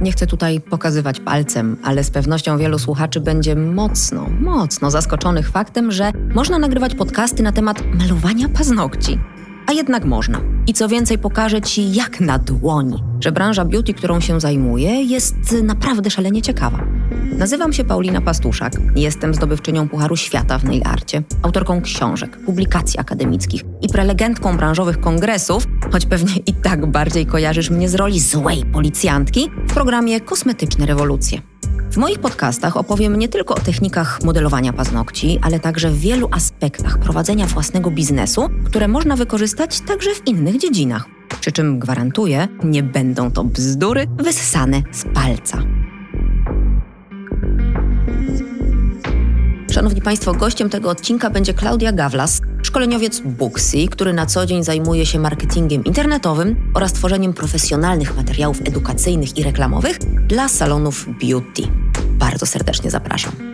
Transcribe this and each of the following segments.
Nie chcę tutaj pokazywać palcem, ale z pewnością wielu słuchaczy będzie mocno, mocno zaskoczonych faktem, że można nagrywać podcasty na temat malowania paznokci. Jednak można. I co więcej, pokażę Ci jak na dłoni, że branża beauty, którą się zajmuję, jest naprawdę szalenie ciekawa. Nazywam się Paulina Pastuszak. Jestem zdobywczynią Pucharu Świata w nail arcie, autorką książek, publikacji akademickich i prelegentką branżowych kongresów, choć pewnie i tak bardziej kojarzysz mnie z roli złej policjantki w programie Kosmetyczne Rewolucje. W moich podcastach opowiem nie tylko o technikach modelowania paznokci, ale także w wielu aspektach prowadzenia własnego biznesu, które można wykorzystać także w innych dziedzinach. Przy czym gwarantuję, nie będą to bzdury wyssane z palca. Szanowni Państwo, gościem tego odcinka będzie Klaudia Gawlas, szkoleniowiec Booksy, który na co dzień zajmuje się marketingiem internetowym oraz tworzeniem profesjonalnych materiałów edukacyjnych i reklamowych dla salonów beauty. Bardzo serdecznie zapraszam.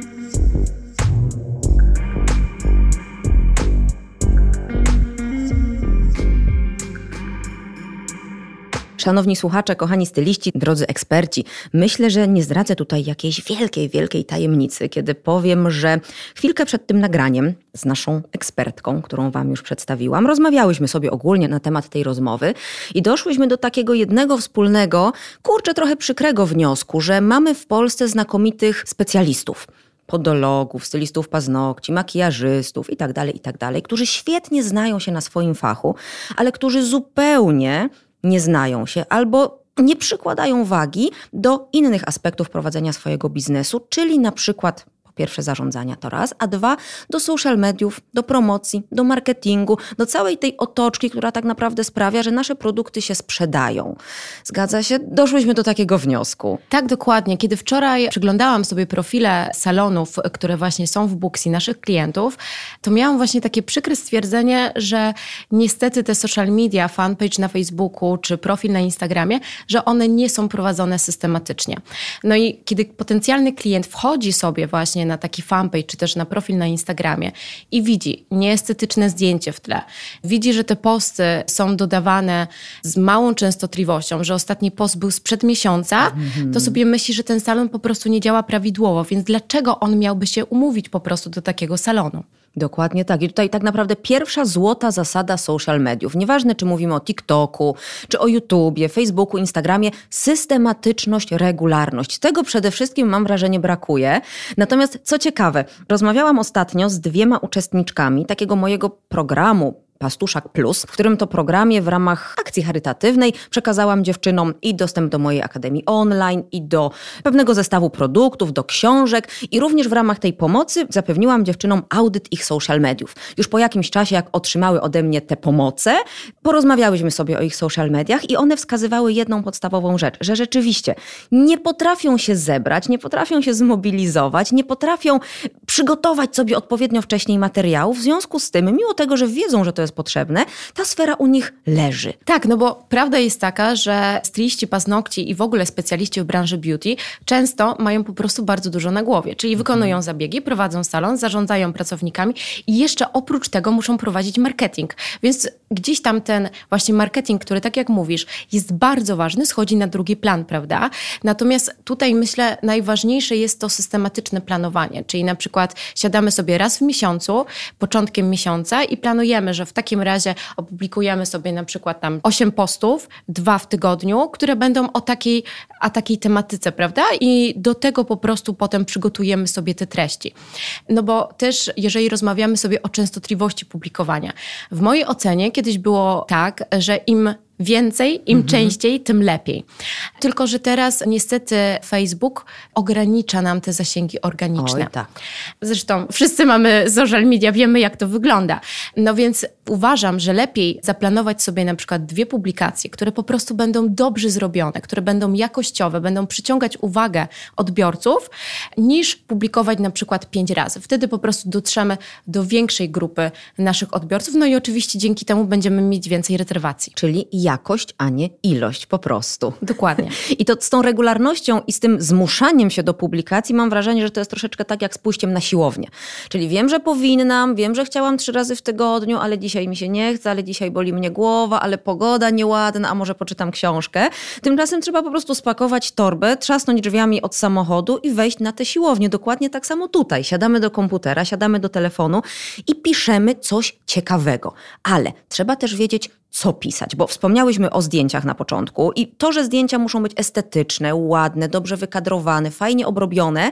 Szanowni słuchacze, kochani styliści, drodzy eksperci, myślę, że nie zdradzę tutaj jakiejś wielkiej, wielkiej tajemnicy, kiedy powiem, że chwilkę przed tym nagraniem z naszą ekspertką, którą Wam już przedstawiłam, rozmawiałyśmy sobie ogólnie na temat tej rozmowy i doszłyśmy do takiego jednego wspólnego, kurczę, trochę przykrego wniosku, że mamy w Polsce znakomitych specjalistów podologów, stylistów paznokci, makijażystów itd., tak itd., tak którzy świetnie znają się na swoim fachu, ale którzy zupełnie nie znają się albo nie przykładają wagi do innych aspektów prowadzenia swojego biznesu, czyli na przykład pierwsze zarządzania to raz, a dwa do social mediów, do promocji, do marketingu, do całej tej otoczki, która tak naprawdę sprawia, że nasze produkty się sprzedają. Zgadza się? Doszłyśmy do takiego wniosku. Tak, dokładnie. Kiedy wczoraj przyglądałam sobie profile salonów, które właśnie są w Booksy, naszych klientów, to miałam właśnie takie przykre stwierdzenie, że niestety te social media, fanpage na Facebooku czy profil na Instagramie, że one nie są prowadzone systematycznie. No i kiedy potencjalny klient wchodzi sobie właśnie właśnie na taki fanpage, czy też na profil na Instagramie i widzi nieestetyczne zdjęcie w tle, widzi, że te posty są dodawane z małą częstotliwością, że ostatni post był sprzed miesiąca, to sobie myśli, że ten salon po prostu nie działa prawidłowo, więc dlaczego on miałby się umówić po prostu do takiego salonu? Dokładnie tak. I tutaj tak naprawdę pierwsza złota zasada social mediów. Nieważne, czy mówimy o TikToku, czy o YouTubie, Facebooku, Instagramie, systematyczność, regularność. Tego przede wszystkim mam wrażenie brakuje. Natomiast co ciekawe, rozmawiałam ostatnio z dwiema uczestniczkami takiego mojego programu Pastuszak Plus, w którym to programie w ramach akcji charytatywnej przekazałam dziewczynom i dostęp do mojej akademii online, i do pewnego zestawu produktów, do książek, i również w ramach tej pomocy zapewniłam dziewczynom audyt ich social mediów. Już po jakimś czasie, jak otrzymały ode mnie te pomoce, porozmawiałyśmy sobie o ich social mediach i one wskazywały jedną podstawową rzecz, że rzeczywiście nie potrafią się zebrać, nie potrafią się zmobilizować, nie potrafią przygotować sobie odpowiednio wcześniej materiałów. W związku z tym, mimo tego, że wiedzą, że to jest jest potrzebne, ta sfera u nich leży. Tak, no bo prawda jest taka, że styliści paznokci i w ogóle specjaliści w branży beauty często mają po prostu bardzo dużo na głowie, czyli wykonują mhm. zabiegi, prowadzą salon, zarządzają pracownikami i jeszcze oprócz tego muszą prowadzić marketing. Więc gdzieś tam ten właśnie marketing, który tak jak mówisz, jest bardzo ważny, schodzi na drugi plan, prawda? Natomiast tutaj myślę najważniejsze jest to systematyczne planowanie, czyli na przykład siadamy sobie raz w miesiącu, początkiem miesiąca i planujemy, że w takim razie opublikujemy sobie na przykład tam 8 postów, dwa w tygodniu, które będą o takiej, a takiej tematyce, prawda? I do tego po prostu potem przygotujemy sobie te treści. No bo też, jeżeli rozmawiamy sobie o częstotliwości publikowania, w mojej ocenie kiedyś było tak, że im więcej, im mhm. częściej, tym lepiej. Tylko, że teraz niestety Facebook ogranicza nam te zasięgi organiczne. Oj, tak. Zresztą wszyscy mamy social media, wiemy jak to wygląda. No więc uważam, że lepiej zaplanować sobie na przykład dwie publikacje, które po prostu będą dobrze zrobione, które będą jakościowe, będą przyciągać uwagę odbiorców, niż publikować na przykład pięć razy. Wtedy po prostu dotrzemy do większej grupy naszych odbiorców, no i oczywiście dzięki temu będziemy mieć więcej rezerwacji. Czyli ja jakość, a nie ilość po prostu. Dokładnie. I to z tą regularnością i z tym zmuszaniem się do publikacji mam wrażenie, że to jest troszeczkę tak jak z pójściem na siłownię. Czyli wiem, że powinnam, wiem, że chciałam trzy razy w tygodniu, ale dzisiaj mi się nie chce, ale dzisiaj boli mnie głowa, ale pogoda nieładna, a może poczytam książkę. Tymczasem trzeba po prostu spakować torbę, trzasnąć drzwiami od samochodu i wejść na tę siłownię. Dokładnie tak samo tutaj. Siadamy do komputera, siadamy do telefonu i piszemy coś ciekawego. Ale trzeba też wiedzieć, co pisać, bo wspomniałyśmy o zdjęciach na początku i to, że zdjęcia muszą być estetyczne, ładne, dobrze wykadrowane, fajnie obrobione,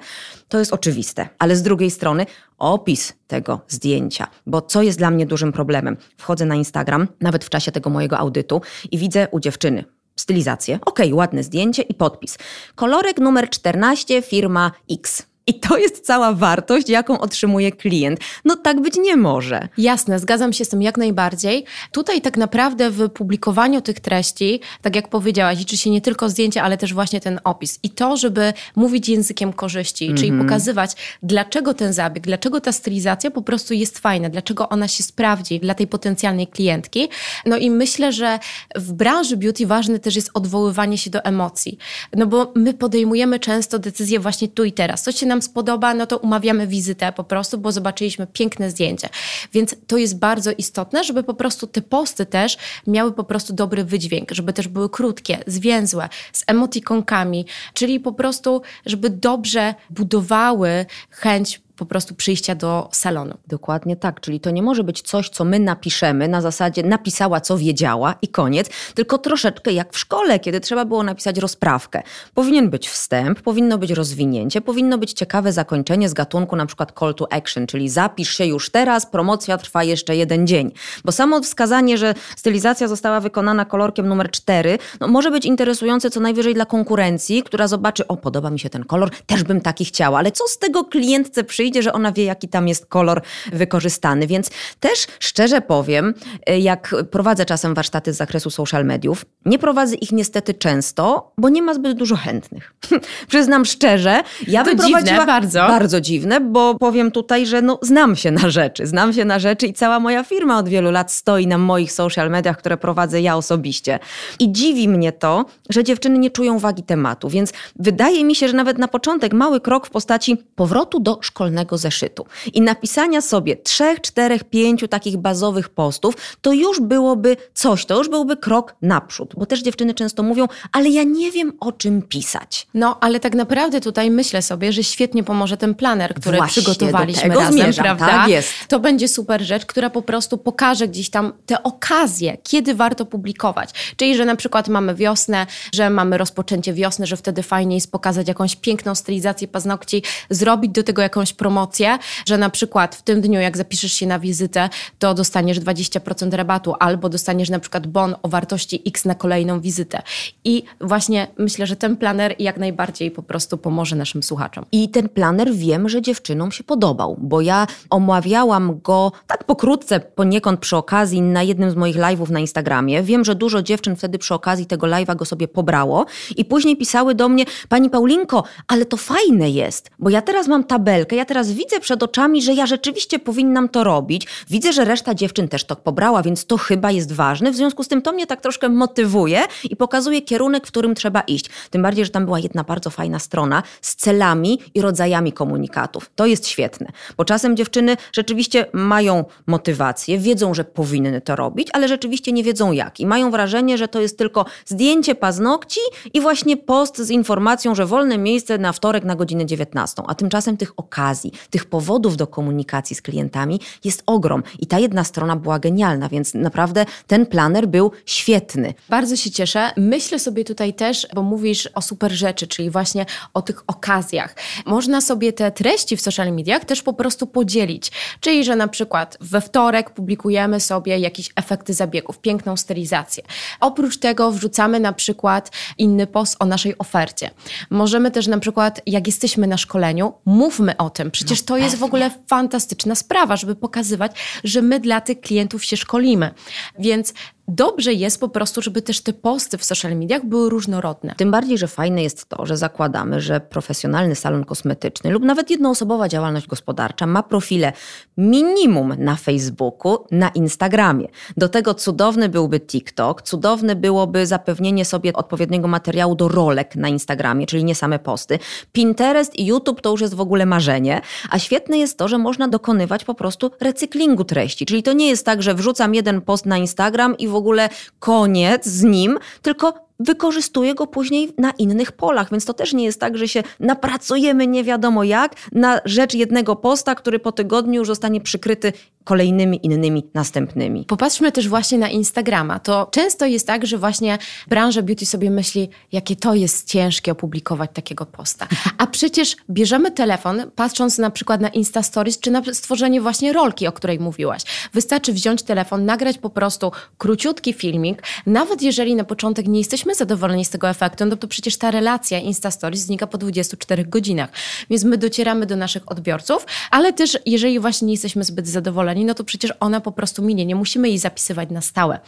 to jest oczywiste. Ale z drugiej strony opis tego zdjęcia, bo co jest dla mnie dużym problemem? Wchodzę na Instagram, nawet w czasie tego mojego audytu i widzę u dziewczyny stylizację. Okej, okay, ładne zdjęcie i podpis. Kolorek numer 14, firma X. I to jest cała wartość, jaką otrzymuje klient. No tak być nie może. Jasne, zgadzam się z tym jak najbardziej. Tutaj tak naprawdę w publikowaniu tych treści, tak jak powiedziałaś, liczy się nie tylko zdjęcie, ale też właśnie ten opis. I to, żeby mówić językiem korzyści, mm -hmm. czyli mhm. pokazywać, dlaczego ten zabieg, dlaczego ta stylizacja po prostu jest fajna, dlaczego ona się sprawdzi dla tej potencjalnej klientki. No i myślę, że w branży beauty ważne też jest odwoływanie się do emocji. No bo my podejmujemy często decyzje właśnie tu i teraz. Co się nam spodoba, no to umawiamy wizytę po prostu, bo zobaczyliśmy piękne zdjęcie. Więc to jest bardzo istotne, żeby po prostu te posty też miały po prostu dobry wydźwięk, żeby też były krótkie, zwięzłe, z emotikonkami, czyli po prostu, żeby dobrze budowały chęć po prostu przyjścia do salonu. Dokładnie tak, czyli to nie może być coś, co my napiszemy na zasadzie napisała, co wiedziała i koniec, tylko troszeczkę jak w szkole, kiedy trzeba było napisać rozprawkę. Powinien być wstęp, powinno być rozwinięcie, powinno być ciekawe zakończenie z gatunku na przykład call to action, czyli zapisz się już teraz, promocja trwa jeszcze jeden dzień. Bo samo wskazanie, że stylizacja została wykonana kolorkiem numer 4, no może być interesujące co najwyżej dla konkurencji, która zobaczy, o podoba mi się ten kolor, też bym taki chciała, ale co z tego klientce przyjdzie, że ona wie, jaki tam jest kolor wykorzystany. Więc też szczerze powiem, y, jak prowadzę czasem warsztaty z zakresu social mediów, nie prowadzę ich niestety często, bo nie ma zbyt dużo chętnych. Przyznam szczerze, ja to dziwne, bardzo. Bardzo dziwne, bo powiem tutaj, że no, znam się na rzeczy. Znam się na rzeczy i cała moja firma od wielu lat stoi na moich social mediach, które prowadzę ja osobiście. I dziwi mnie to, że dziewczyny nie czują wagi tematu, więc wydaje mi się, że nawet na początek mały krok w postaci powrotu do szkolnego zeszytu i napisania sobie trzech, czterech, pięciu takich bazowych postów, to już byłoby coś, to już byłby krok naprzód. Bo też dziewczyny często mówią, ale ja nie wiem o czym pisać. No, ale tak naprawdę tutaj myślę sobie, że świetnie pomoże ten planer, który Właśnie przygotowaliśmy razem, zmierzam, prawda? Tak jest. To będzie super rzecz, która po prostu pokaże gdzieś tam te okazje, kiedy warto publikować. Czyli, że na przykład mamy wiosnę, że mamy rozpoczęcie wiosny, że wtedy fajnie jest pokazać jakąś piękną stylizację paznokci, zrobić do tego jakąś promocję, że na przykład w tym dniu, jak zapiszesz się na wizytę, to dostaniesz 20% rabatu albo dostaniesz na przykład bon o wartości X na kolejną wizytę. I właśnie myślę, że ten planer jak najbardziej po prostu pomoże naszym słuchaczom. I ten planer wiem, że dziewczynom się podobał, bo ja omawiałam go tak pokrótce, poniekąd przy okazji na jednym z moich live'ów na Instagramie. Wiem, że dużo dziewczyn wtedy przy okazji tego live'a go sobie pobrało i później pisały do mnie, pani Paulinko, ale to fajne jest, bo ja teraz mam tabelkę, ja teraz widzę przed oczami, że ja rzeczywiście powinnam to robić. Widzę, że reszta dziewczyn też to pobrała, więc to chyba jest ważne. W związku z tym to mnie tak troszkę motywuje i pokazuje kierunek, w którym trzeba iść. Tym bardziej, że tam była jedna bardzo fajna strona z celami i rodzajami komunikatów. To jest świetne, bo czasem dziewczyny rzeczywiście mają motywację, wiedzą, że powinny to robić, ale rzeczywiście nie wiedzą jak. I mają wrażenie, że to jest tylko zdjęcie paznokci i właśnie post z informacją, że wolne miejsce na wtorek na godzinę 19. A tymczasem tych okazji, tych powodów do komunikacji z klientami jest ogrom. I ta jedna strona była genialna, więc naprawdę ten planer był świetny. Bardzo się cieszę. Myślę sobie tutaj też, bo mówisz o super rzeczy, czyli właśnie o tych okazjach. Można sobie te treści w social mediach też po prostu podzielić. Czyli, że na przykład we wtorek publikujemy sobie jakieś efekty zabiegów, piękną stylizację. Oprócz tego wrzucamy na przykład inny post o naszej ofercie. Możemy też na przykład, jak jesteśmy na szkoleniu, mówmy o tym, Przecież no to jest w ogóle fantastyczna sprawa, żeby pokazywać, że my dla tych klientów się szkolimy. Więc dobrze jest po prostu, żeby też te posty w social mediach były różnorodne. Tym bardziej, że fajne jest to, że zakładamy, że profesjonalny salon kosmetyczny lub nawet jednoosobowa działalność gospodarcza ma profile minimum na Facebooku, na Instagramie. Do tego cudowny byłby TikTok, cudowne byłoby zapewnienie sobie odpowiedniego materiału do rolek na Instagramie, czyli nie same posty. Pinterest i YouTube to już jest w ogóle marzenie, a świetne jest to, że można dokonywać po prostu recyklingu treści, czyli to nie jest tak, że wrzucam jeden post na Instagram i w ogóle koniec z nim, tylko wykorzystuje go później na innych polach. Więc to też nie jest tak, że się napracujemy nie wiadomo jak na rzecz jednego posta, który po tygodniu już zostanie przykryty kolejnymi innymi następnymi. Popatrzmy też właśnie na Instagrama. To często jest tak, że właśnie branża beauty sobie myśli, jakie to jest ciężkie opublikować takiego posta. A przecież bierzemy telefon, patrząc na przykład na Insta Stories, czy na stworzenie właśnie rolki, o której mówiłaś. Wystarczy wziąć telefon, nagrać po prostu króciutki filmik, nawet jeżeli na początek nie jesteśmy zadowoleni z tego efektu, no to przecież ta relacja Insta Stories znika po 24 godzinach. Więc my docieramy do naszych odbiorców, ale też jeżeli właśnie nie jesteśmy zbyt zadowoleni, no to przecież ona po prostu minie. Nie musimy jej zapisywać na stałe.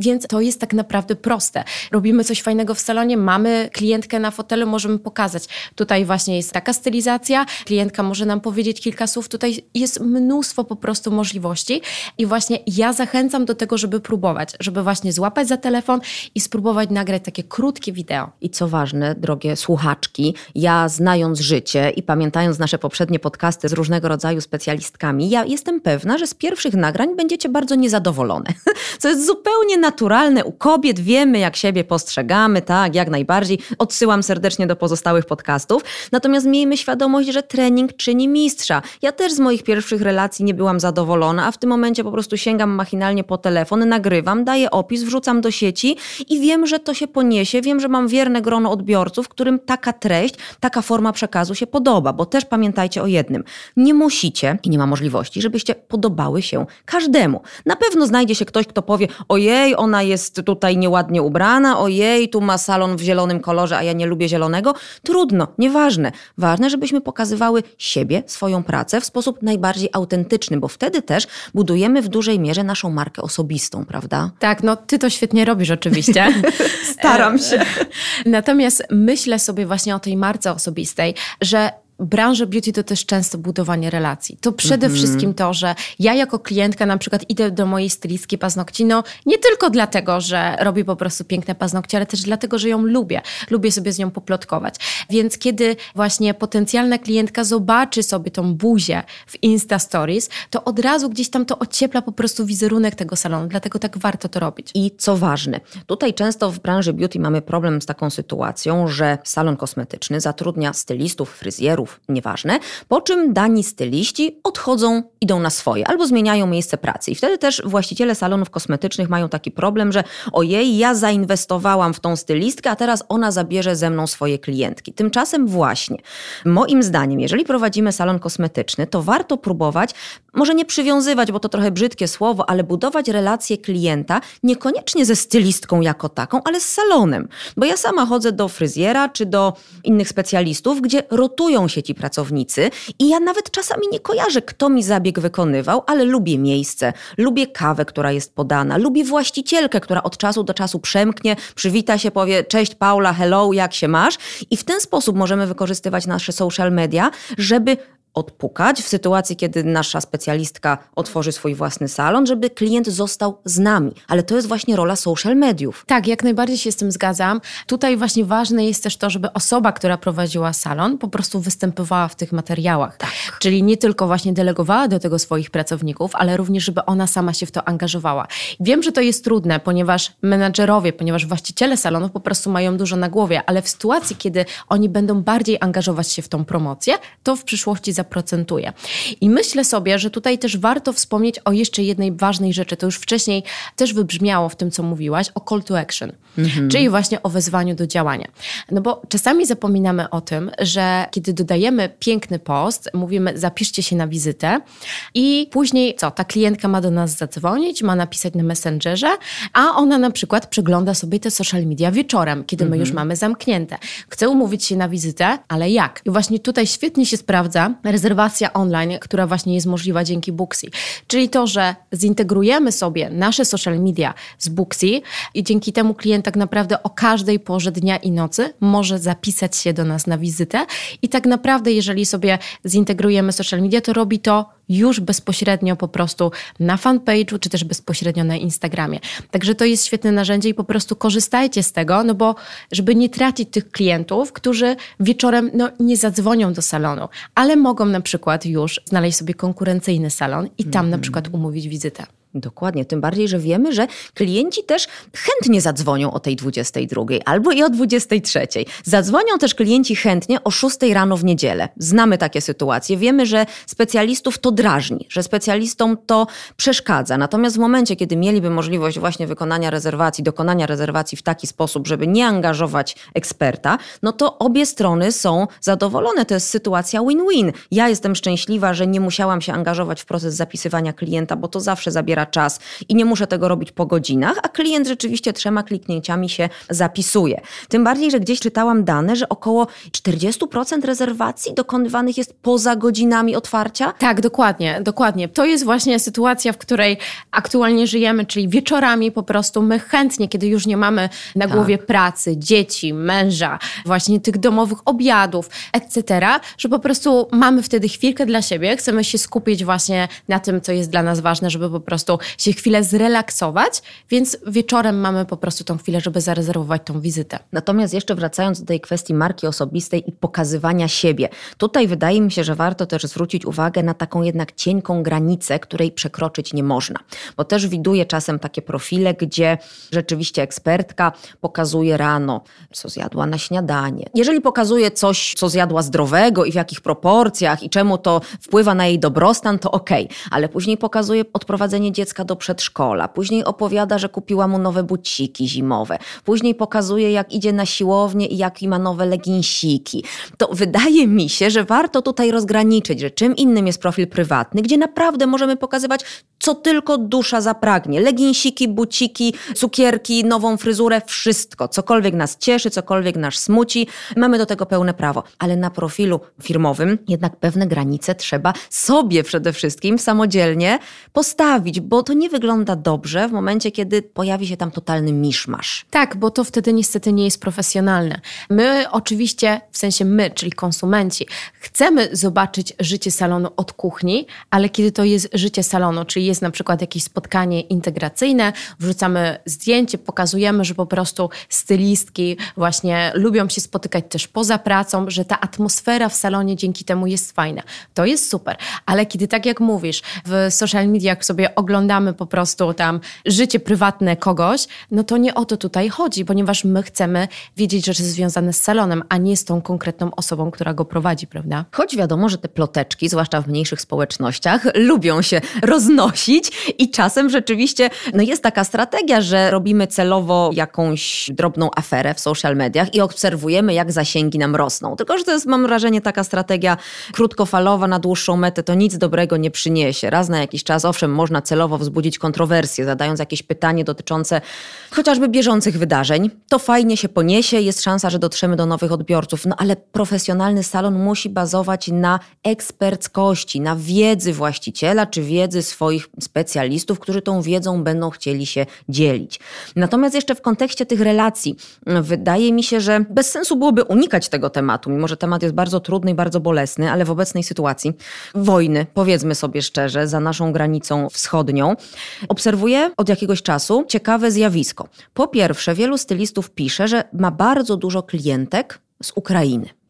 Więc to jest tak naprawdę proste. Robimy coś fajnego w salonie, mamy klientkę na fotelu, możemy pokazać. Tutaj właśnie jest taka stylizacja, klientka może nam powiedzieć kilka słów. Tutaj jest mnóstwo po prostu możliwości i właśnie ja zachęcam do tego, żeby próbować, żeby właśnie złapać za telefon i spróbować nagrać takie krótkie wideo. I co ważne, drogie słuchaczki, ja znając życie i pamiętając nasze poprzednie podcasty z różnego rodzaju specjalistkami, ja jestem pewna, że z pierwszych nagrań będziecie bardzo niezadowolone. Co jest zupełnie naturalne. U kobiet wiemy, jak siebie postrzegamy, tak, jak najbardziej. Odsyłam serdecznie do pozostałych podcastów. Natomiast miejmy świadomość, że trening czyni mistrza. Ja też z moich pierwszych relacji nie byłam zadowolona, a w tym momencie po prostu sięgam machinalnie po telefon, nagrywam, daję opis, wrzucam do sieci i wiem, że to się poniesie. Wiem, że mam wierne grono odbiorców, którym taka treść, taka forma przekazu się podoba, bo też pamiętajcie o jednym. Nie musicie i nie ma możliwości, żebyście podobały się każdemu. Na pewno znajdzie się ktoś, kto powie: Ojej, ona jest tutaj nieładnie ubrana, ojej, tu ma salon w zielonym kolorze, a ja nie lubię zielonego. Trudno, nieważne. Ważne, żebyśmy pokazywały siebie, swoją pracę w sposób najbardziej autentyczny, bo wtedy też budujemy w dużej mierze naszą markę osobistą, prawda? Tak, no ty to świetnie robisz oczywiście. Staram się. Natomiast myślę sobie właśnie o tej marce osobistej, że branża beauty to też często budowanie relacji. To przede mm -hmm. wszystkim to, że ja jako klientka na przykład idę do mojej stylistki paznokci, no nie tylko dlatego, że robi po prostu piękne paznokcie, ale też dlatego, że ją lubię. Lubię sobie z nią poplotkować. Więc kiedy właśnie potencjalna klientka zobaczy sobie tą buzię w Insta Stories, to od razu gdzieś tam to ociepla po prostu wizerunek tego salonu. Dlatego tak warto to robić. I co ważne, tutaj często w branży beauty mamy problem z taką sytuacją, że salon kosmetyczny zatrudnia stylistów, fryzjerów, nieważne, po czym dani styliści odchodzą, idą na swoje albo zmieniają miejsce pracy. I wtedy też właściciele salonów kosmetycznych mają taki problem, że ojej, ja zainwestowałam w tą stylistkę, a teraz ona zabierze ze mną swoje klientki. Tymczasem właśnie, moim zdaniem, jeżeli prowadzimy salon kosmetyczny, to warto próbować, może nie przywiązywać, bo to trochę brzydkie słowo, ale budować relacje klienta niekoniecznie ze stylistką jako taką, ale z salonem. Bo ja sama chodzę do fryzjera czy do innych specjalistów, gdzie rotują się ci pracownicy i ja nawet czasami nie kojarzę, kto mi zabieg wykonywał, ale lubię miejsce, lubię kawę, która jest podana, lubię właścicielkę, która od czasu do czasu przemknie, przywita się, powie cześć Paula, hello, jak się masz? I w ten sposób możemy wykorzystywać nasze social media, żeby odpukać w sytuacji, kiedy nasza specjalistka otworzy swój własny salon, żeby klient został z nami. Ale to jest właśnie rola social mediów. Tak, jak najbardziej się z tym zgadzam. Tutaj właśnie ważne jest też to, żeby osoba, która prowadziła salon, po prostu występowała w tych materiałach. Tak. Czyli nie tylko właśnie delegowała do tego swoich pracowników, ale również, żeby ona sama się w to angażowała. Wiem, że to jest trudne, ponieważ menadżerowie, ponieważ właściciele salonów po prostu mają dużo na głowie, ale w sytuacji, kiedy oni będą bardziej angażować się w tą promocję, to w przyszłości za zaprocentuje. I myślę sobie, że tutaj też warto wspomnieć o jeszcze jednej ważnej rzeczy. To już wcześniej też wybrzmiało w tym, co mówiłaś, o call to action, mhm. czyli właśnie o wezwaniu do działania. No bo czasami zapominamy o tym, że kiedy dodajemy piękny post, mówimy zapiszcie się na wizytę i później co, ta klientka ma do nas zadzwonić, ma napisać na Messengerze, a ona na przykład przegląda sobie te social media wieczorem, kiedy my już mhm. mamy zamknięte. Chce umówić się na wizytę, ale jak? I właśnie tutaj świetnie się sprawdza rezerwacja online, która właśnie jest możliwa dzięki Booksy. Czyli to, że zintegrujemy sobie nasze social media z Booksy i dzięki temu klient tak naprawdę o każdej porze dnia i nocy może zapisać się do nas na wizytę i tak naprawdę jeżeli sobie zintegrujemy social media, to robi to już bezpośrednio po prostu na fanpage'u, czy też bezpośrednio na Instagramie. Także to jest świetne narzędzie i po prostu korzystajcie z tego, no bo żeby nie tracić tych klientów, którzy wieczorem no, nie zadzwonią do salonu, ale mogą na przykład już znaleźć sobie konkurencyjny salon i tam mm. na przykład umówić wizytę. Dokładnie, tym bardziej, że wiemy, że klienci też chętnie zadzwonią o tej 22 albo i o 23. Zadzwonią też klienci chętnie o 6 rano w niedzielę. Znamy takie sytuacje. Wiemy, że specjalistów to drażni, że specjalistom to przeszkadza. Natomiast w momencie, kiedy mieliby możliwość właśnie wykonania rezerwacji, dokonania rezerwacji w taki sposób, żeby nie angażować eksperta, no to obie strony są zadowolone. To jest sytuacja win-win. Ja jestem szczęśliwa, że nie musiałam się angażować w proces zapisywania klienta, bo to zawsze zabiera czas i nie muszę tego robić po godzinach, a klient rzeczywiście trzema kliknięciami się zapisuje. Tym bardziej, że gdzieś czytałam dane, że około 40% rezerwacji dokonywanych jest poza godzinami otwarcia. Tak, dokładnie, dokładnie. To jest właśnie sytuacja, w której aktualnie żyjemy, czyli wieczorami po prostu my chętnie, kiedy już nie mamy na tak. głowie pracy, dzieci, męża, właśnie tych domowych obiadów, etc., że po prostu mamy wtedy chwilkę dla siebie, chcemy się skupić właśnie na tym, co jest dla nas ważne, żeby po prostu się chwilę zrelaksować, więc wieczorem mamy po prostu tą chwilę, żeby zarezerwować tą wizytę. Natomiast jeszcze wracając do tej kwestii marki osobistej i pokazywania siebie, tutaj wydaje mi się, że warto też zwrócić uwagę na taką jednak cienką granicę, której przekroczyć nie można. Bo też widuję czasem takie profile, gdzie rzeczywiście ekspertka pokazuje rano, co zjadła na śniadanie. Jeżeli pokazuje coś, co zjadła zdrowego i w jakich proporcjach i czemu to wpływa na jej dobrostan, to okej, okay. ale później pokazuje odprowadzenie dziecka do przedszkola, później opowiada, że kupiła mu nowe buciki zimowe, później pokazuje, jak idzie na siłownię i jaki ma nowe leginsiki. To wydaje mi się, że warto tutaj rozgraniczyć, że czym innym jest profil prywatny, gdzie naprawdę możemy pokazywać, co tylko dusza zapragnie. Leginsiki, buciki, cukierki, nową fryzurę, wszystko. Cokolwiek nas cieszy, cokolwiek nas smuci, mamy do tego pełne prawo. Ale na profilu firmowym jednak pewne granice trzeba sobie przede wszystkim samodzielnie postawić, bo to nie wygląda dobrze w momencie, kiedy pojawi się tam totalny miszmasz. Tak, bo to wtedy niestety nie jest profesjonalne. My oczywiście, w sensie my, czyli konsumenci, chcemy zobaczyć życie salonu od kuchni, ale kiedy to jest życie salonu, czyli jest na przykład jakieś spotkanie integracyjne, wrzucamy zdjęcie, pokazujemy, że po prostu stylistki właśnie lubią się spotykać też poza pracą, że ta atmosfera w salonie dzięki temu jest fajna. To jest super, ale kiedy tak jak mówisz, w social mediach sobie oglądamy po prostu tam życie prywatne kogoś, no to nie o to tutaj chodzi, ponieważ my chcemy wiedzieć rzeczy związane z salonem, a nie z tą konkretną osobą, która go prowadzi, prawda? Choć wiadomo, że te ploteczki, zwłaszcza w mniejszych społecznościach, lubią się roznosić i czasem rzeczywiście no jest taka strategia, że robimy celowo jakąś drobną aferę w social mediach i obserwujemy, jak zasięgi nam rosną. Tylko, że to jest, mam wrażenie, taka strategia krótkofalowa na dłuższą metę, to nic dobrego nie przyniesie. Raz na jakiś czas, owszem, można celowo wzbudzić kontrowersję, zadając jakieś pytanie dotyczące chociażby bieżących wydarzeń. To fajnie się poniesie, jest szansa, że dotrzemy do nowych odbiorców, no ale profesjonalny salon musi bazować na eksperckości, na wiedzy właściciela czy wiedzy swoich specjalistów, którzy tą wiedzą będą chcieli się dzielić. Natomiast jeszcze w kontekście tych relacji, wydaje mi się, że bez sensu byłoby unikać tego tematu, mimo że temat jest bardzo trudny i bardzo bolesny, ale w obecnej sytuacji wojny, powiedzmy sobie szczerze, za naszą granicą wschodnią, obserwuję od jakiegoś czasu ciekawe zjawisko. Po pierwsze, wielu stylistów pisze, że ma bardzo dużo klientek z Ukrainy.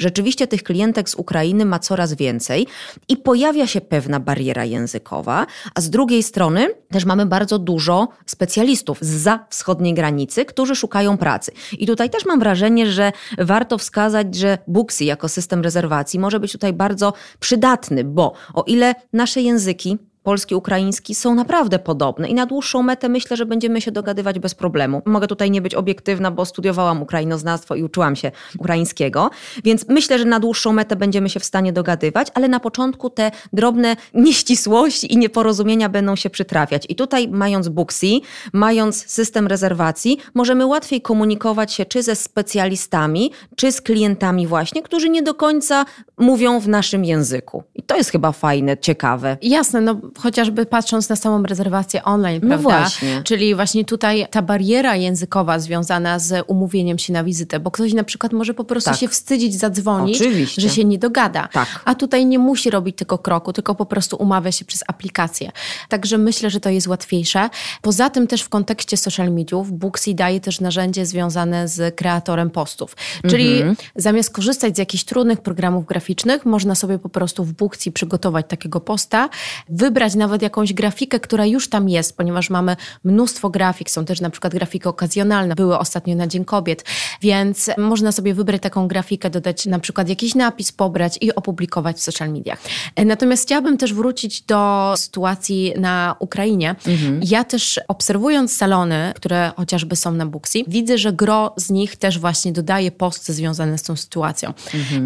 Rzeczywiście tych klientek z Ukrainy ma coraz więcej i pojawia się pewna bariera językowa, a z drugiej strony też mamy bardzo dużo specjalistów za wschodniej granicy, którzy szukają pracy. I tutaj też mam wrażenie, że warto wskazać, że Booksy jako system rezerwacji może być tutaj bardzo przydatny, bo o ile nasze języki polski, ukraiński są naprawdę podobne i na dłuższą metę myślę, że będziemy się dogadywać bez problemu. Mogę tutaj nie być obiektywna, bo studiowałam ukrainoznawstwo i uczyłam się ukraińskiego, więc myślę, że na dłuższą metę będziemy się w stanie dogadywać, ale na początku te drobne nieścisłości i nieporozumienia będą się przytrafiać. I tutaj mając Booksy, mając system rezerwacji, możemy łatwiej komunikować się czy ze specjalistami, czy z klientami właśnie, którzy nie do końca mówią w naszym języku. I to jest chyba fajne, ciekawe. Jasne, no chociażby patrząc na samą rezerwację online, No prawda? właśnie. Czyli właśnie tutaj ta bariera językowa związana z umówieniem się na wizytę, bo ktoś na przykład może po prostu Tak. się wstydzić zadzwonić, Oczywiście. że się nie dogada. Tak. A tutaj nie musi robić tego kroku, tylko po prostu umawia się przez aplikację. Także myślę, że to jest łatwiejsze. Poza tym też w kontekście social mediów Booksy daje też narzędzie związane z kreatorem postów. Czyli Mhm. zamiast korzystać z jakichś trudnych programów graficznych, można sobie po prostu w Booksy przygotować takiego posta, wybrać nawet jakąś grafikę, która już tam jest, ponieważ mamy mnóstwo grafik, są też na przykład grafiki okazjonalne, były ostatnio na Dzień Kobiet, więc można sobie wybrać taką grafikę, dodać na przykład jakiś napis, pobrać i opublikować w social mediach. Natomiast chciałabym też wrócić do sytuacji na Ukrainie. Ja też obserwując salony, które chociażby są na Booksy, widzę, że gro z nich też właśnie dodaje posty związane z tą sytuacją.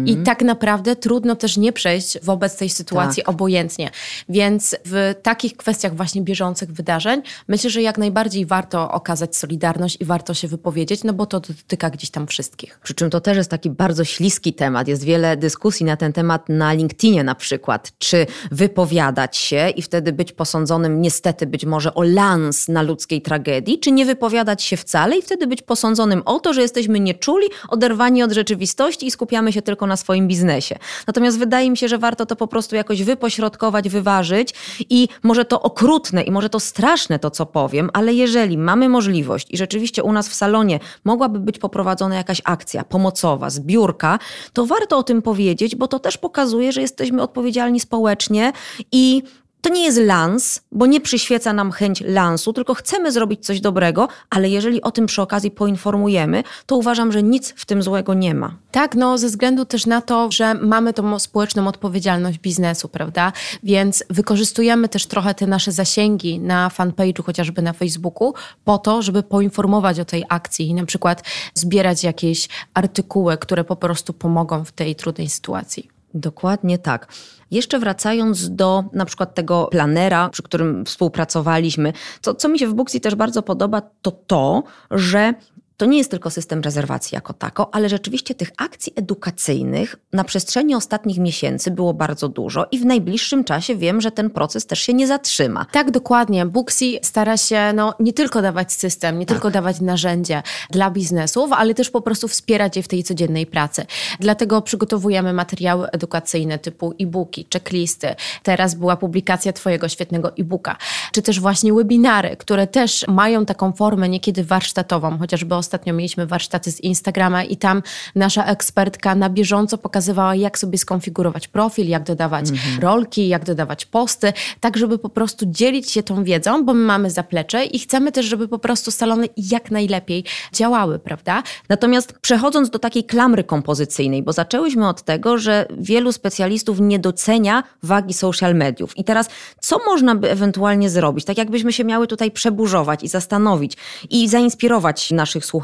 I tak naprawdę trudno też nie przejść wobec tej sytuacji Tak. obojętnie. Więc w takich kwestiach właśnie bieżących wydarzeń myślę, że jak najbardziej warto okazać solidarność i warto się wypowiedzieć, no bo to dotyka gdzieś tam wszystkich. Przy czym to też jest taki bardzo śliski temat. Jest wiele dyskusji na ten temat na LinkedInie na przykład. Czy wypowiadać się i wtedy być posądzonym niestety być może o lans na ludzkiej tragedii, czy nie wypowiadać się wcale i wtedy być posądzonym o to, że jesteśmy nieczuli, oderwani od rzeczywistości i skupiamy się tylko na swoim biznesie. Natomiast wydaje mi się, że warto to po prostu jakoś wypośrodkować, wyważyć i może to okrutne i może to straszne to, co powiem, ale jeżeli mamy możliwość i rzeczywiście u nas w salonie mogłaby być poprowadzona jakaś akcja pomocowa, zbiórka, to warto o tym powiedzieć, bo to też pokazuje, że jesteśmy odpowiedzialni społecznie i to nie jest lans, bo nie przyświeca nam chęć lansu, tylko chcemy zrobić coś dobrego, ale jeżeli o tym przy okazji poinformujemy, to uważam, że nic w tym złego nie ma. Tak, no ze względu też na to, że mamy tą społeczną odpowiedzialność biznesu, prawda? Więc wykorzystujemy też trochę te nasze zasięgi na fanpage'u, chociażby na Facebooku, po to, żeby poinformować o tej akcji i na przykład zbierać jakieś artykuły, które po prostu pomogą w tej trudnej sytuacji. Dokładnie tak. Jeszcze wracając do na przykład tego planera, przy którym współpracowaliśmy, to co mi się w Booksy też bardzo podoba, to to, że to nie jest tylko system rezerwacji jako tako, ale rzeczywiście tych akcji edukacyjnych na przestrzeni ostatnich miesięcy było bardzo dużo i w najbliższym czasie wiem, że ten proces też się nie zatrzyma. Tak, dokładnie. Booksy stara się no, nie tylko dawać system, nie tylko dawać narzędzie dla biznesów, ale też po prostu wspierać je w tej codziennej pracy. Dlatego przygotowujemy materiały edukacyjne typu e-booki, checklisty. Teraz była publikacja Twojego świetnego e-booka, czy też właśnie webinary, które też mają taką formę niekiedy warsztatową, chociażby ostatnio mieliśmy warsztaty z Instagrama i tam nasza ekspertka na bieżąco pokazywała, jak sobie skonfigurować profil, jak dodawać rolki, jak dodawać posty, tak żeby po prostu dzielić się tą wiedzą, bo my mamy zaplecze i chcemy też, żeby po prostu salony jak najlepiej działały, prawda? Natomiast przechodząc do takiej klamry kompozycyjnej, bo zaczęłyśmy od tego, że wielu specjalistów nie docenia wagi social mediów. I teraz, co można by ewentualnie zrobić? Tak jakbyśmy się miały tutaj przeburzować i zastanowić i zainspirować naszych słuchaczy.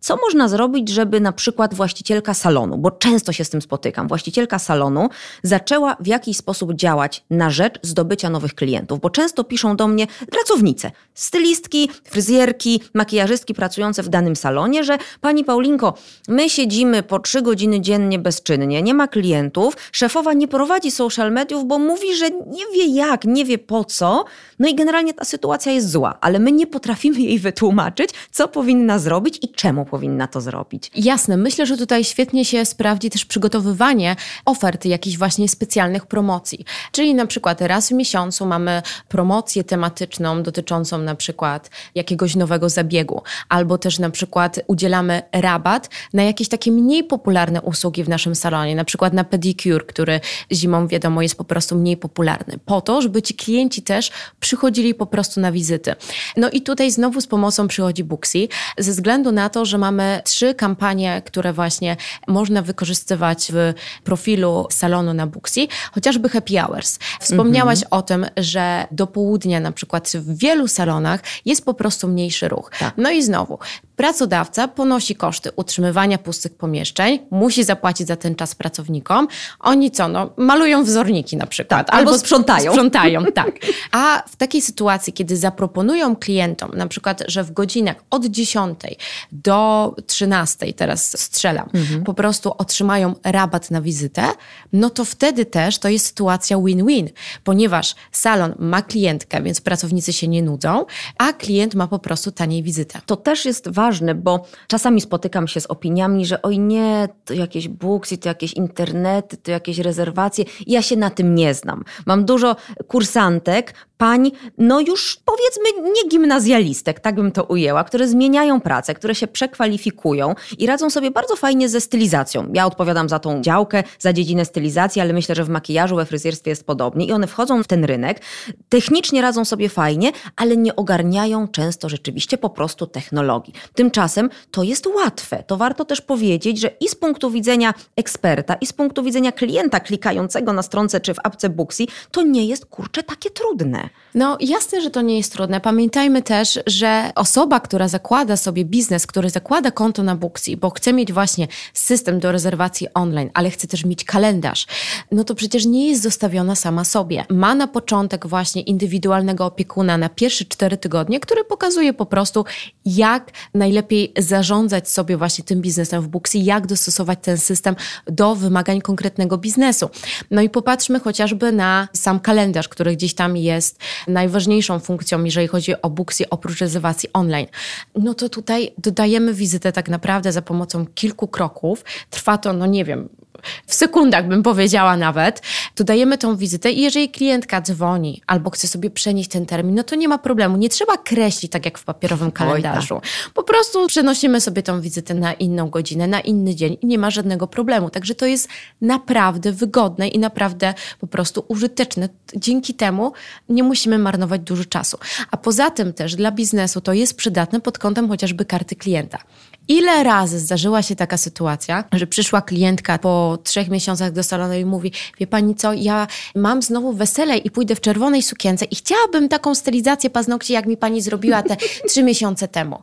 Co można zrobić, żeby na przykład właścicielka salonu, bo często się z tym spotykam, właścicielka salonu zaczęła w jakiś sposób działać na rzecz zdobycia nowych klientów, bo często piszą do mnie pracownice, stylistki, fryzjerki, makijażystki pracujące w danym salonie, że pani Paulinko, my siedzimy po trzy godziny dziennie bezczynnie, nie ma klientów, szefowa nie prowadzi social mediów, bo mówi, że nie wie jak, nie wie po co, no i generalnie ta sytuacja jest zła, ale my nie potrafimy jej wytłumaczyć, co powinna zrobić i czemu powinna to zrobić. Jasne, myślę, że tutaj świetnie się sprawdzi też przygotowywanie ofert jakichś właśnie specjalnych promocji. Czyli na przykład raz w miesiącu mamy promocję tematyczną dotyczącą na przykład jakiegoś nowego zabiegu, albo też na przykład udzielamy rabat na jakieś takie mniej popularne usługi w naszym salonie, na przykład na pedicure, który zimą wiadomo jest po prostu mniej popularny, po to, żeby ci klienci też przychodzili po prostu na wizyty. No i tutaj znowu z pomocą przychodzi Booksy, ze względu względu na to, że mamy trzy kampanie, które właśnie można wykorzystywać w profilu salonu na Booksy, chociażby happy hours. Wspomniałaś mhm. o tym, że do południa na przykład w wielu salonach jest po prostu mniejszy ruch. Tak. No i znowu, Pracodawca ponosi koszty utrzymywania pustych pomieszczeń, musi zapłacić za ten czas pracownikom. Oni co, no, malują wzorniki na przykład. Tak, albo, albo sprzątają. Sprzątają, tak. A w takiej sytuacji, kiedy zaproponują klientom, na przykład, że w godzinach od 10 do 13, teraz strzelam, mhm. po prostu otrzymają rabat na wizytę, no to wtedy też to jest sytuacja win-win, ponieważ salon ma klientkę, więc pracownicy się nie nudzą, a klient ma po prostu taniej wizytę. To też jest ważne ważne, bo czasami spotykam się z opiniami, że oj nie, to jakieś booksy, to jakieś internety, to jakieś rezerwacje. Ja się na tym nie znam. Mam dużo kursantek, pań, no już powiedzmy nie gimnazjalistek, tak bym to ujęła, które zmieniają pracę, które się przekwalifikują i radzą sobie bardzo fajnie ze stylizacją. Ja odpowiadam za tą działkę, za dziedzinę stylizacji, ale myślę, że w makijażu, we fryzjerstwie jest podobnie i one wchodzą w ten rynek, technicznie radzą sobie fajnie, ale nie ogarniają często rzeczywiście po prostu technologii. Tymczasem to jest łatwe. To warto też powiedzieć, że i z punktu widzenia eksperta, i z punktu widzenia klienta klikającego na stronce czy w apce Booksy, to nie jest kurczę takie trudne. No jasne, że to nie jest trudne. Pamiętajmy też, że osoba, która zakłada sobie biznes, który zakłada konto na Booksy, bo chce mieć właśnie system do rezerwacji online, ale chce też mieć kalendarz, no to przecież nie jest zostawiona sama sobie. Ma na początek właśnie indywidualnego opiekuna na pierwsze cztery tygodnie, który pokazuje po prostu, jak najlepiej zarządzać sobie właśnie tym biznesem w Booksy, jak dostosować ten system do wymagań konkretnego biznesu. No i popatrzmy chociażby na sam kalendarz, który gdzieś tam jest najważniejszą funkcją, jeżeli chodzi o Booksy, oprócz rezerwacji online. No to tutaj dodajemy wizytę tak naprawdę za pomocą kilku kroków. Trwa to, no nie wiem, w sekundach bym powiedziała nawet, to dajemy tą wizytę i jeżeli klientka dzwoni albo chce sobie przenieść ten termin, no to nie ma problemu. Nie trzeba kreślić tak jak w papierowym kalendarzu. Po prostu przenosimy sobie tą wizytę na inną godzinę, na inny dzień i nie ma żadnego problemu. Także to jest naprawdę wygodne i naprawdę po prostu użyteczne. Dzięki temu nie musimy marnować dużo czasu. A poza tym też dla biznesu to jest przydatne pod kątem chociażby karty klienta. Ile razy zdarzyła się taka sytuacja, że przyszła klientka po trzech miesiącach do salonu i mówi, wie pani co, ja mam znowu wesele i pójdę w czerwonej sukience i chciałabym taką stylizację paznokci, jak mi pani zrobiła te trzy miesiące temu.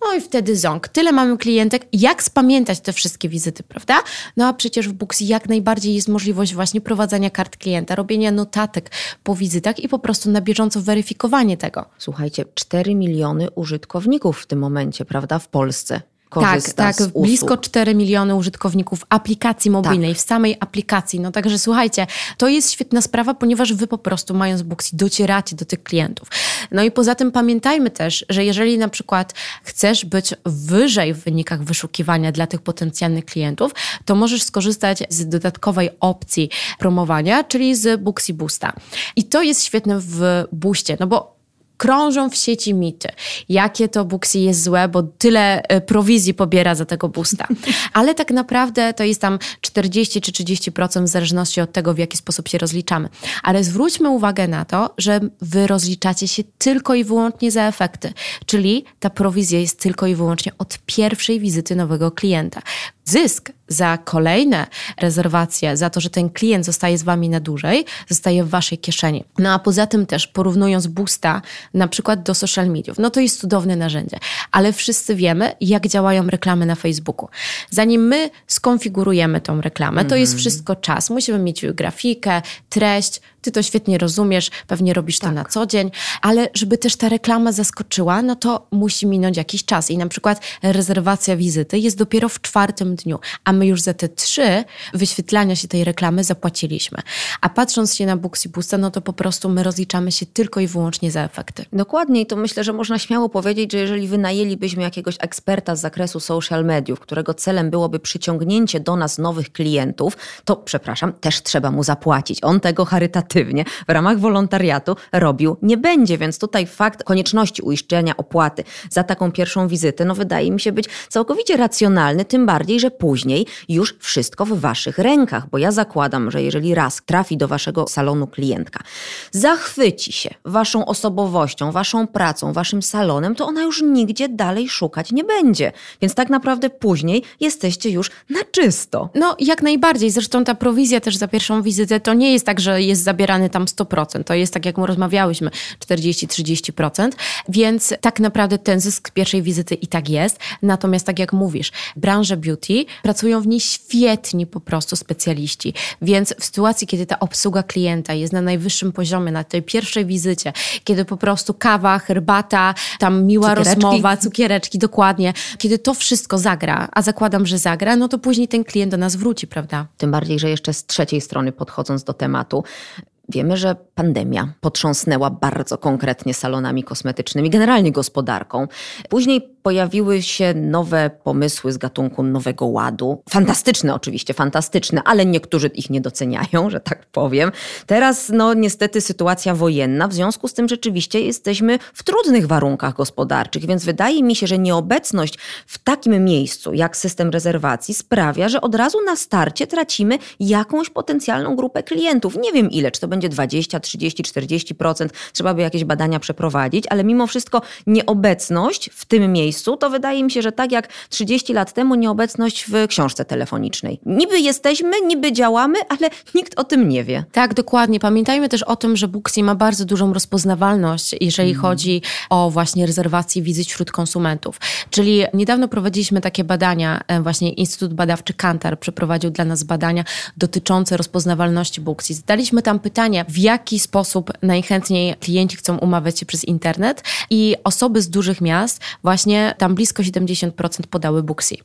No i wtedy ząg. Tyle mamy klientek. Jak spamiętać te wszystkie wizyty, prawda? No a przecież w Booksy jak najbardziej jest możliwość właśnie prowadzenia kart klienta, robienia notatek po wizytach i po prostu na bieżąco weryfikowanie tego. Słuchajcie, 4 miliony użytkowników w tym momencie, prawda, w Polsce korzysta tak, tak, z blisko 4 miliony użytkowników aplikacji mobilnej, tak. w samej aplikacji. No także słuchajcie, to jest świetna sprawa, ponieważ wy po prostu mając Booksy docieracie do tych klientów. No i poza tym pamiętajmy też, że jeżeli na przykład chcesz być wyżej w wynikach wyszukiwania dla tych potencjalnych klientów, to możesz skorzystać z dodatkowej opcji promowania, czyli z Booksy Boosta. I to jest świetne w Boostie, no bo krążą w sieci mity, jakie to Booksy jest złe, bo tyle e, prowizji pobiera za tego boosta. Ale tak naprawdę to jest tam 40 czy 30% w zależności od tego, w jaki sposób się rozliczamy. Ale zwróćmy uwagę na to, że wy rozliczacie się tylko i wyłącznie za efekty, czyli ta prowizja jest tylko i wyłącznie od pierwszej wizyty nowego klienta zysk za kolejne rezerwacje, za to, że ten klient zostaje z Wami na dłużej, zostaje w Waszej kieszeni. No a poza tym też porównując Boosta na przykład do social mediów, no to jest cudowne narzędzie, ale wszyscy wiemy, jak działają reklamy na Facebooku. Zanim my skonfigurujemy tą reklamę, to jest mhm. wszystko czas. Musimy mieć grafikę, treść, ty to świetnie rozumiesz, pewnie robisz to tak. na co dzień, ale żeby też ta reklama zaskoczyła, no to musi minąć jakiś czas. I na przykład rezerwacja wizyty jest dopiero w czwartym dniu, a my już za te trzy wyświetlania się tej reklamy zapłaciliśmy. A patrząc się na Booksy Boosta, no to po prostu my rozliczamy się tylko i wyłącznie za efekty. Dokładnie i to myślę, że można śmiało powiedzieć, że jeżeli wynajęlibyśmy jakiegoś eksperta z zakresu social mediów, którego celem byłoby przyciągnięcie do nas nowych klientów, to przepraszam, też trzeba mu zapłacić. On tego charytatywnie charytatywnie w ramach wolontariatu robił nie będzie, więc tutaj fakt konieczności uiszczenia opłaty za taką pierwszą wizytę, no wydaje mi się być całkowicie racjonalny, tym bardziej, że później już wszystko w waszych rękach, bo ja zakładam, że jeżeli raz trafi do waszego salonu klientka, zachwyci się waszą osobowością, waszą pracą, waszym salonem, to ona już nigdzie dalej szukać nie będzie. Więc tak naprawdę później jesteście już na czysto. No, jak najbardziej. Zresztą ta prowizja też za pierwszą wizytę to nie jest tak, że jest zabierany tam 100%. To jest tak, jak rozmawiałyśmy, 40-30%. Więc tak naprawdę ten zysk pierwszej wizyty i tak jest. Natomiast tak jak mówisz, branża beauty, pracują w niej świetni po prostu specjaliści. Więc w sytuacji, kiedy ta obsługa klienta jest na najwyższym poziomie, na tej pierwszej wizycie, kiedy po prostu kawa, herbata, tam miła cukiereczki. rozmowa, cukiereczki, dokładnie, kiedy to wszystko zagra, a zakładam, że zagra, no to później ten klient do nas wróci, prawda? Tym bardziej, że jeszcze z trzeciej strony podchodząc do tematu, Wiemy, że pandemia potrząsnęła bardzo konkretnie salonami kosmetycznymi, generalnie gospodarką. Później pojawiły się nowe pomysły z gatunku Nowego Ładu. Fantastyczne oczywiście, fantastyczne, ale niektórzy ich nie doceniają, że tak powiem. Teraz no niestety sytuacja wojenna, w związku z tym rzeczywiście jesteśmy w trudnych warunkach gospodarczych, więc wydaje mi się, że nieobecność w takim miejscu jak system rezerwacji sprawia, że od razu na starcie tracimy jakąś potencjalną grupę klientów. Nie wiem ile, czy to będzie 20, 30, 40%, trzeba by jakieś badania przeprowadzić, ale mimo wszystko nieobecność w tym miejscu miejscu, to wydaje mi się, że tak jak 30 lat temu nieobecność w książce telefonicznej. Niby jesteśmy, niby działamy, ale nikt o tym nie wie. Tak, dokładnie. Pamiętajmy też o tym, że Booksy ma bardzo dużą rozpoznawalność, jeżeli mm. chodzi o właśnie rezerwacje wizyt wśród konsumentów. Czyli niedawno prowadziliśmy takie badania, e, właśnie Instytut Badawczy Kantar przeprowadził dla nas badania dotyczące rozpoznawalności Booksy. Zadaliśmy tam pytanie, w jaki sposób najchętniej klienci chcą umawiać się przez internet i osoby z dużych miast właśnie tam blisko 70% podały Booksy.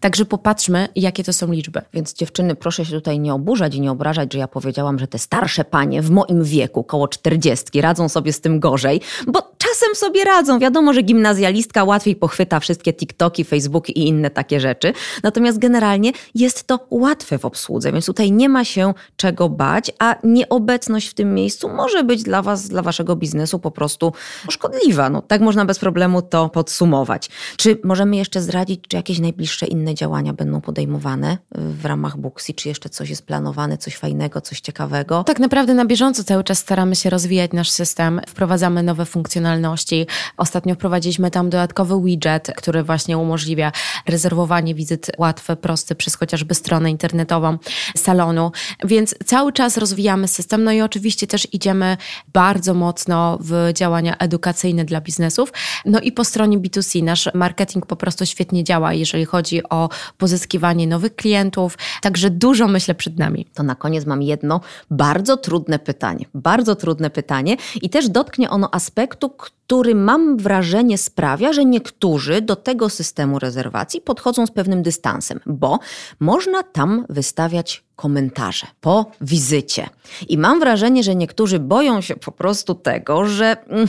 Także popatrzmy, jakie to są liczby. Więc dziewczyny, proszę się tutaj nie oburzać i nie obrażać, że ja powiedziałam, że te starsze panie w moim wieku, koło 40, radzą sobie z tym gorzej, bo czasem sobie radzą. Wiadomo, że gimnazjalistka łatwiej pochwyta wszystkie TikToki, Facebooki i inne takie rzeczy. Natomiast generalnie jest to łatwe w obsłudze, więc tutaj nie ma się czego bać, a nieobecność w tym miejscu może być dla was, dla waszego biznesu po prostu szkodliwa. No, tak można bez problemu to podsumować. Czy możemy jeszcze zdradzić, czy jakieś najbliższe jeszcze inne działania będą podejmowane w ramach Booksy? Czy jeszcze coś jest planowane, coś fajnego, coś ciekawego? Tak naprawdę na bieżąco cały czas staramy się rozwijać nasz system, wprowadzamy nowe funkcjonalności. Ostatnio wprowadziliśmy tam dodatkowy widget, który właśnie umożliwia rezerwowanie wizyt łatwe, proste przez chociażby stronę internetową salonu. Więc cały czas rozwijamy system, no i oczywiście też idziemy bardzo mocno w działania edukacyjne dla biznesów. No i po stronie B2C nasz marketing po prostu świetnie działa, jeżeli chodzi chodzi o pozyskiwanie nowych klientów. Także dużo myślę przed nami. To na koniec mam jedno bardzo trudne pytanie. Bardzo trudne pytanie i też dotknie ono aspektu, który mam wrażenie sprawia, że niektórzy do tego systemu rezerwacji podchodzą z pewnym dystansem, bo można tam wystawiać komentarze po wizycie. I mam wrażenie, że niektórzy boją się po prostu tego, że mm,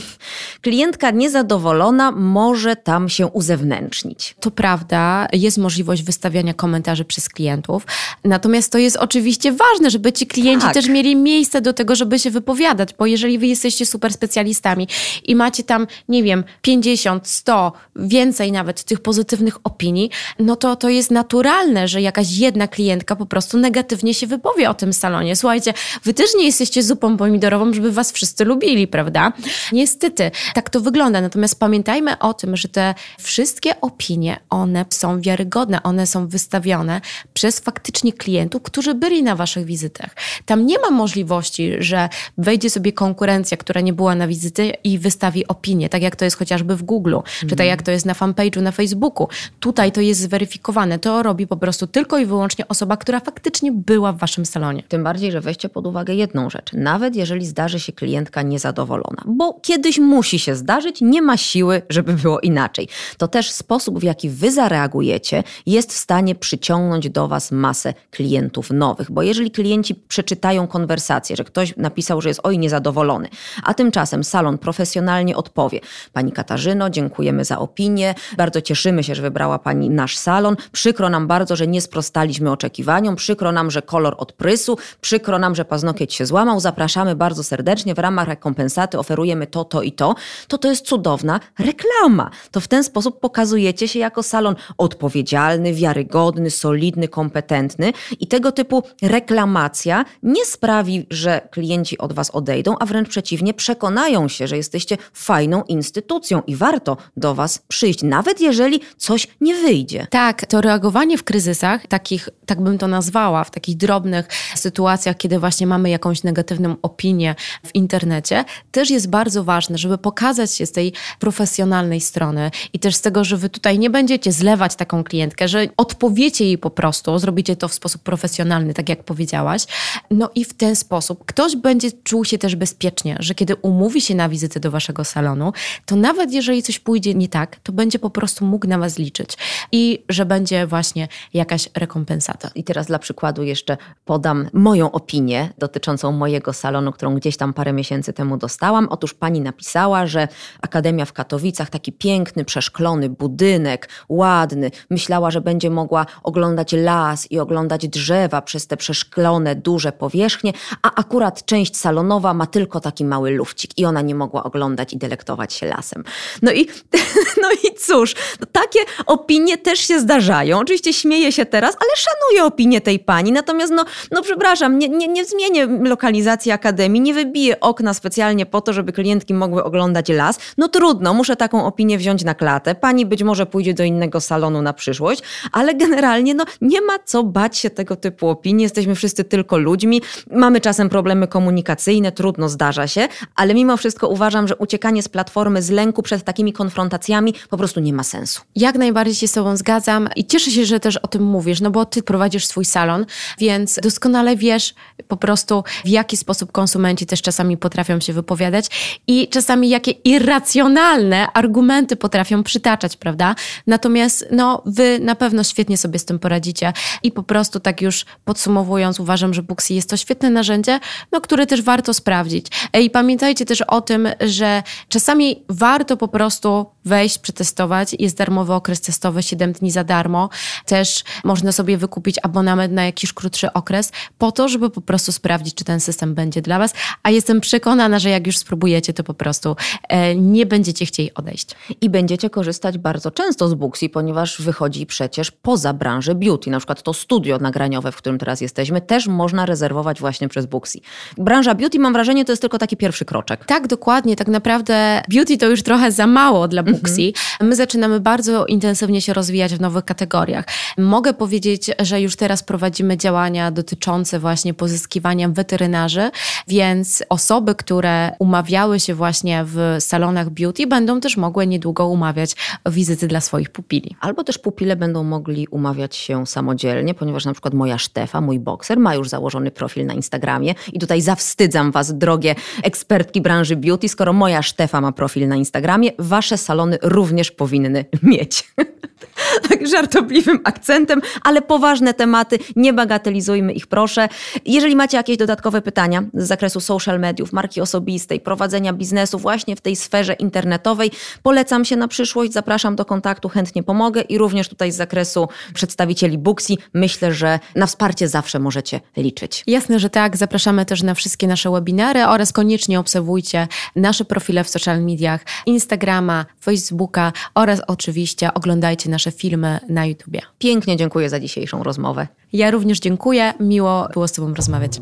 klientka niezadowolona może tam się uzewnętrznić. To prawda, jest możliwość wystawiania komentarzy przez klientów, natomiast to jest oczywiście ważne, żeby ci klienci tak. też mieli miejsce do tego, żeby się wypowiadać, bo jeżeli wy jesteście super specjalistami i macie tam, nie wiem, 50, 100, więcej nawet tych pozytywnych opinii, no to to jest naturalne, że jakaś jedna klientka po prostu negatywnie się wypowie o tym salonie. Słuchajcie, wy też nie jesteście zupą pomidorową, żeby was wszyscy lubili, prawda? Niestety, tak to wygląda. Natomiast pamiętajmy o tym, że te wszystkie opinie, one są wiarygodne, one są wystawione przez faktycznie klientów, którzy byli na waszych wizytach. Tam nie ma możliwości, że wejdzie sobie konkurencja, która nie była na wizyty i wystawi opinię, tak jak to jest chociażby w Google, mm. czy tak mhm. jak to jest na fanpage'u na Facebooku. Tutaj to jest zweryfikowane. To robi po prostu tylko i wyłącznie osoba, która faktycznie była w waszym salonie. Tym bardziej, że weźcie pod uwagę jedną rzecz. Nawet jeżeli zdarzy się klientka niezadowolona, bo kiedyś musi się zdarzyć, nie ma siły, żeby było inaczej. To też sposób, w jaki wy zareagujecie, jest w stanie przyciągnąć do was masę klientów nowych. Bo jeżeli klienci przeczytają konwersację, że ktoś napisał, że jest oj niezadowolony, a tymczasem salon profesjonalnie odpowie: Pani Katarzyno, dziękujemy za opinię, bardzo cieszymy się, że wybrała Pani nasz salon. Przykro nam bardzo, że nie sprostaliśmy oczekiwaniom, przykro nam, że że kolor odprysu, przykro nam, że paznokieć się złamał, zapraszamy bardzo serdecznie, w ramach rekompensaty oferujemy to, to i to, to to jest cudowna reklama. To w ten sposób pokazujecie się jako salon odpowiedzialny, wiarygodny, solidny, kompetentny. I tego typu reklamacja nie sprawi, że klienci od was odejdą, a wręcz przeciwnie, przekonają się, że jesteście fajną instytucją i warto do was przyjść, nawet jeżeli coś nie wyjdzie. Tak, to reagowanie w kryzysach, takich, tak bym to nazwała, w takich drobnych sytuacjach, kiedy właśnie mamy jakąś negatywną opinię w internecie, też jest bardzo ważne, żeby pokazać się z tej profesjonalnej strony i też z tego, że wy tutaj nie będziecie zlewać taką klientkę, że odpowiecie jej po prostu, zrobicie to w sposób profesjonalny, tak jak powiedziałaś. No i w ten sposób ktoś będzie czuł się też bezpiecznie, że kiedy umówi się na wizytę do waszego salonu, to nawet jeżeli coś pójdzie nie tak, to będzie po prostu mógł na was liczyć i że będzie właśnie jakaś rekompensata. I teraz dla przykładu jeszcze podam moją opinię dotyczącą mojego salonu, którą gdzieś tam parę miesięcy temu dostałam. Otóż pani napisała, że Akademia w Katowicach, taki piękny, przeszklony budynek, ładny. Myślała, że będzie mogła oglądać las i oglądać drzewa przez te przeszklone, duże powierzchnie, a akurat część salonowa ma tylko taki mały lufcik i ona nie mogła oglądać i delektować się lasem. No i, no i cóż, no takie opinie też się zdarzają. Oczywiście śmieję się teraz, ale szanuję opinię tej pani. Natomiast, no, no przepraszam, nie, nie, nie zmienię lokalizacji akademii, nie wybiję okna specjalnie po to, żeby klientki mogły oglądać las. No trudno, muszę taką opinię wziąć na klatę. Pani być może pójdzie do innego salonu na przyszłość, ale generalnie no, nie ma co bać się tego typu opinii. Jesteśmy wszyscy tylko ludźmi. Mamy czasem problemy komunikacyjne, trudno, zdarza się, ale mimo wszystko uważam, że uciekanie z platformy z lęku przed takimi konfrontacjami po prostu nie ma sensu. Jak najbardziej się z Tobą zgadzam i cieszę się, że też o tym mówisz, no bo Ty prowadzisz swój salon, więc doskonale wiesz po prostu, w jaki sposób konsumenci też czasami potrafią się wypowiadać i czasami jakie irracjonalne argumenty potrafią przytaczać, prawda? Natomiast no, Wy na pewno świetnie sobie z tym poradzicie i po prostu tak już podsumowując, uważam, że Booksy jest to świetne narzędzie, no, które też warto sprawdzić. I pamiętajcie też o tym, że czasami warto po prostu wejść, przetestować. Jest darmowy okres testowy, 7 dni za darmo. Też można sobie wykupić abonament na jakiś krótszy okres, po to, żeby po prostu sprawdzić, czy ten system będzie dla Was. A jestem przekonana, że jak już spróbujecie, to po prostu e, nie będziecie chcieli odejść. I będziecie korzystać bardzo często z Booksy, ponieważ wychodzi przecież poza branżę beauty. Na przykład to studio nagraniowe, w którym teraz jesteśmy, też można rezerwować właśnie przez Booksy. Branża beauty, mam wrażenie, to jest tylko taki pierwszy kroczek. Tak, dokładnie. Tak naprawdę beauty to już trochę za mało dla Booksy. My zaczynamy bardzo intensywnie się rozwijać w nowych kategoriach. Mogę powiedzieć, że już teraz prowadzimy działania dotyczące właśnie pozyskiwania weterynarzy, więc osoby, które umawiały się właśnie w salonach beauty, będą też mogły niedługo umawiać wizyty dla swoich pupili. Albo też pupile będą mogli umawiać się samodzielnie, ponieważ na przykład moja Sztefa, mój bokser, ma już założony profil na Instagramie i tutaj zawstydzam was, drogie ekspertki branży beauty, skoro moja Sztefa ma profil na Instagramie, wasze salony również powinny mieć. tak żartobliwym akcentem, ale poważne tematy, nie bagatelizujmy ich proszę. Jeżeli macie jakieś dodatkowe pytania z zakresu social mediów, marki osobistej, prowadzenia biznesu właśnie w tej sferze internetowej, polecam się na przyszłość, zapraszam do kontaktu, chętnie pomogę i również tutaj z zakresu przedstawicieli Booksy myślę, że na wsparcie zawsze możecie liczyć. Jasne, że tak. Zapraszamy też na wszystkie nasze webinary oraz koniecznie obserwujcie nasze profile w social mediach, Instagrama, Facebooka oraz oczywiście oglądajcie nasze filmy na YouTubie. Pięknie dziękuję za dzisiejszą rozmowę. Ja również dziękuję. Miło było z Tobą rozmawiać.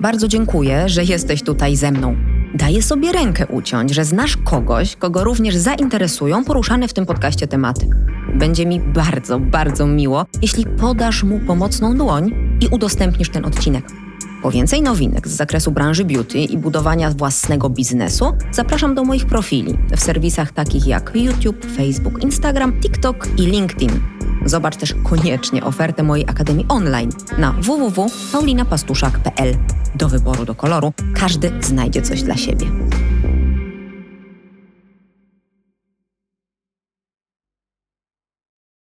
Bardzo dziękuję, że jesteś tutaj ze mną. Daję sobie rękę uciąć, że znasz kogoś, kogo również zainteresują poruszane w tym podcaście tematy. Będzie mi bardzo, bardzo miło, jeśli podasz mu pomocną dłoń i udostępnisz ten odcinek. Po więcej nowinek z zakresu branży beauty i budowania własnego biznesu zapraszam do moich profili w serwisach takich jak YouTube, Facebook, Instagram, TikTok i LinkedIn. Zobacz też koniecznie ofertę mojej Akademii Online na www.paulinapastuszak.pl. Do wyboru, do koloru, każdy znajdzie coś dla siebie.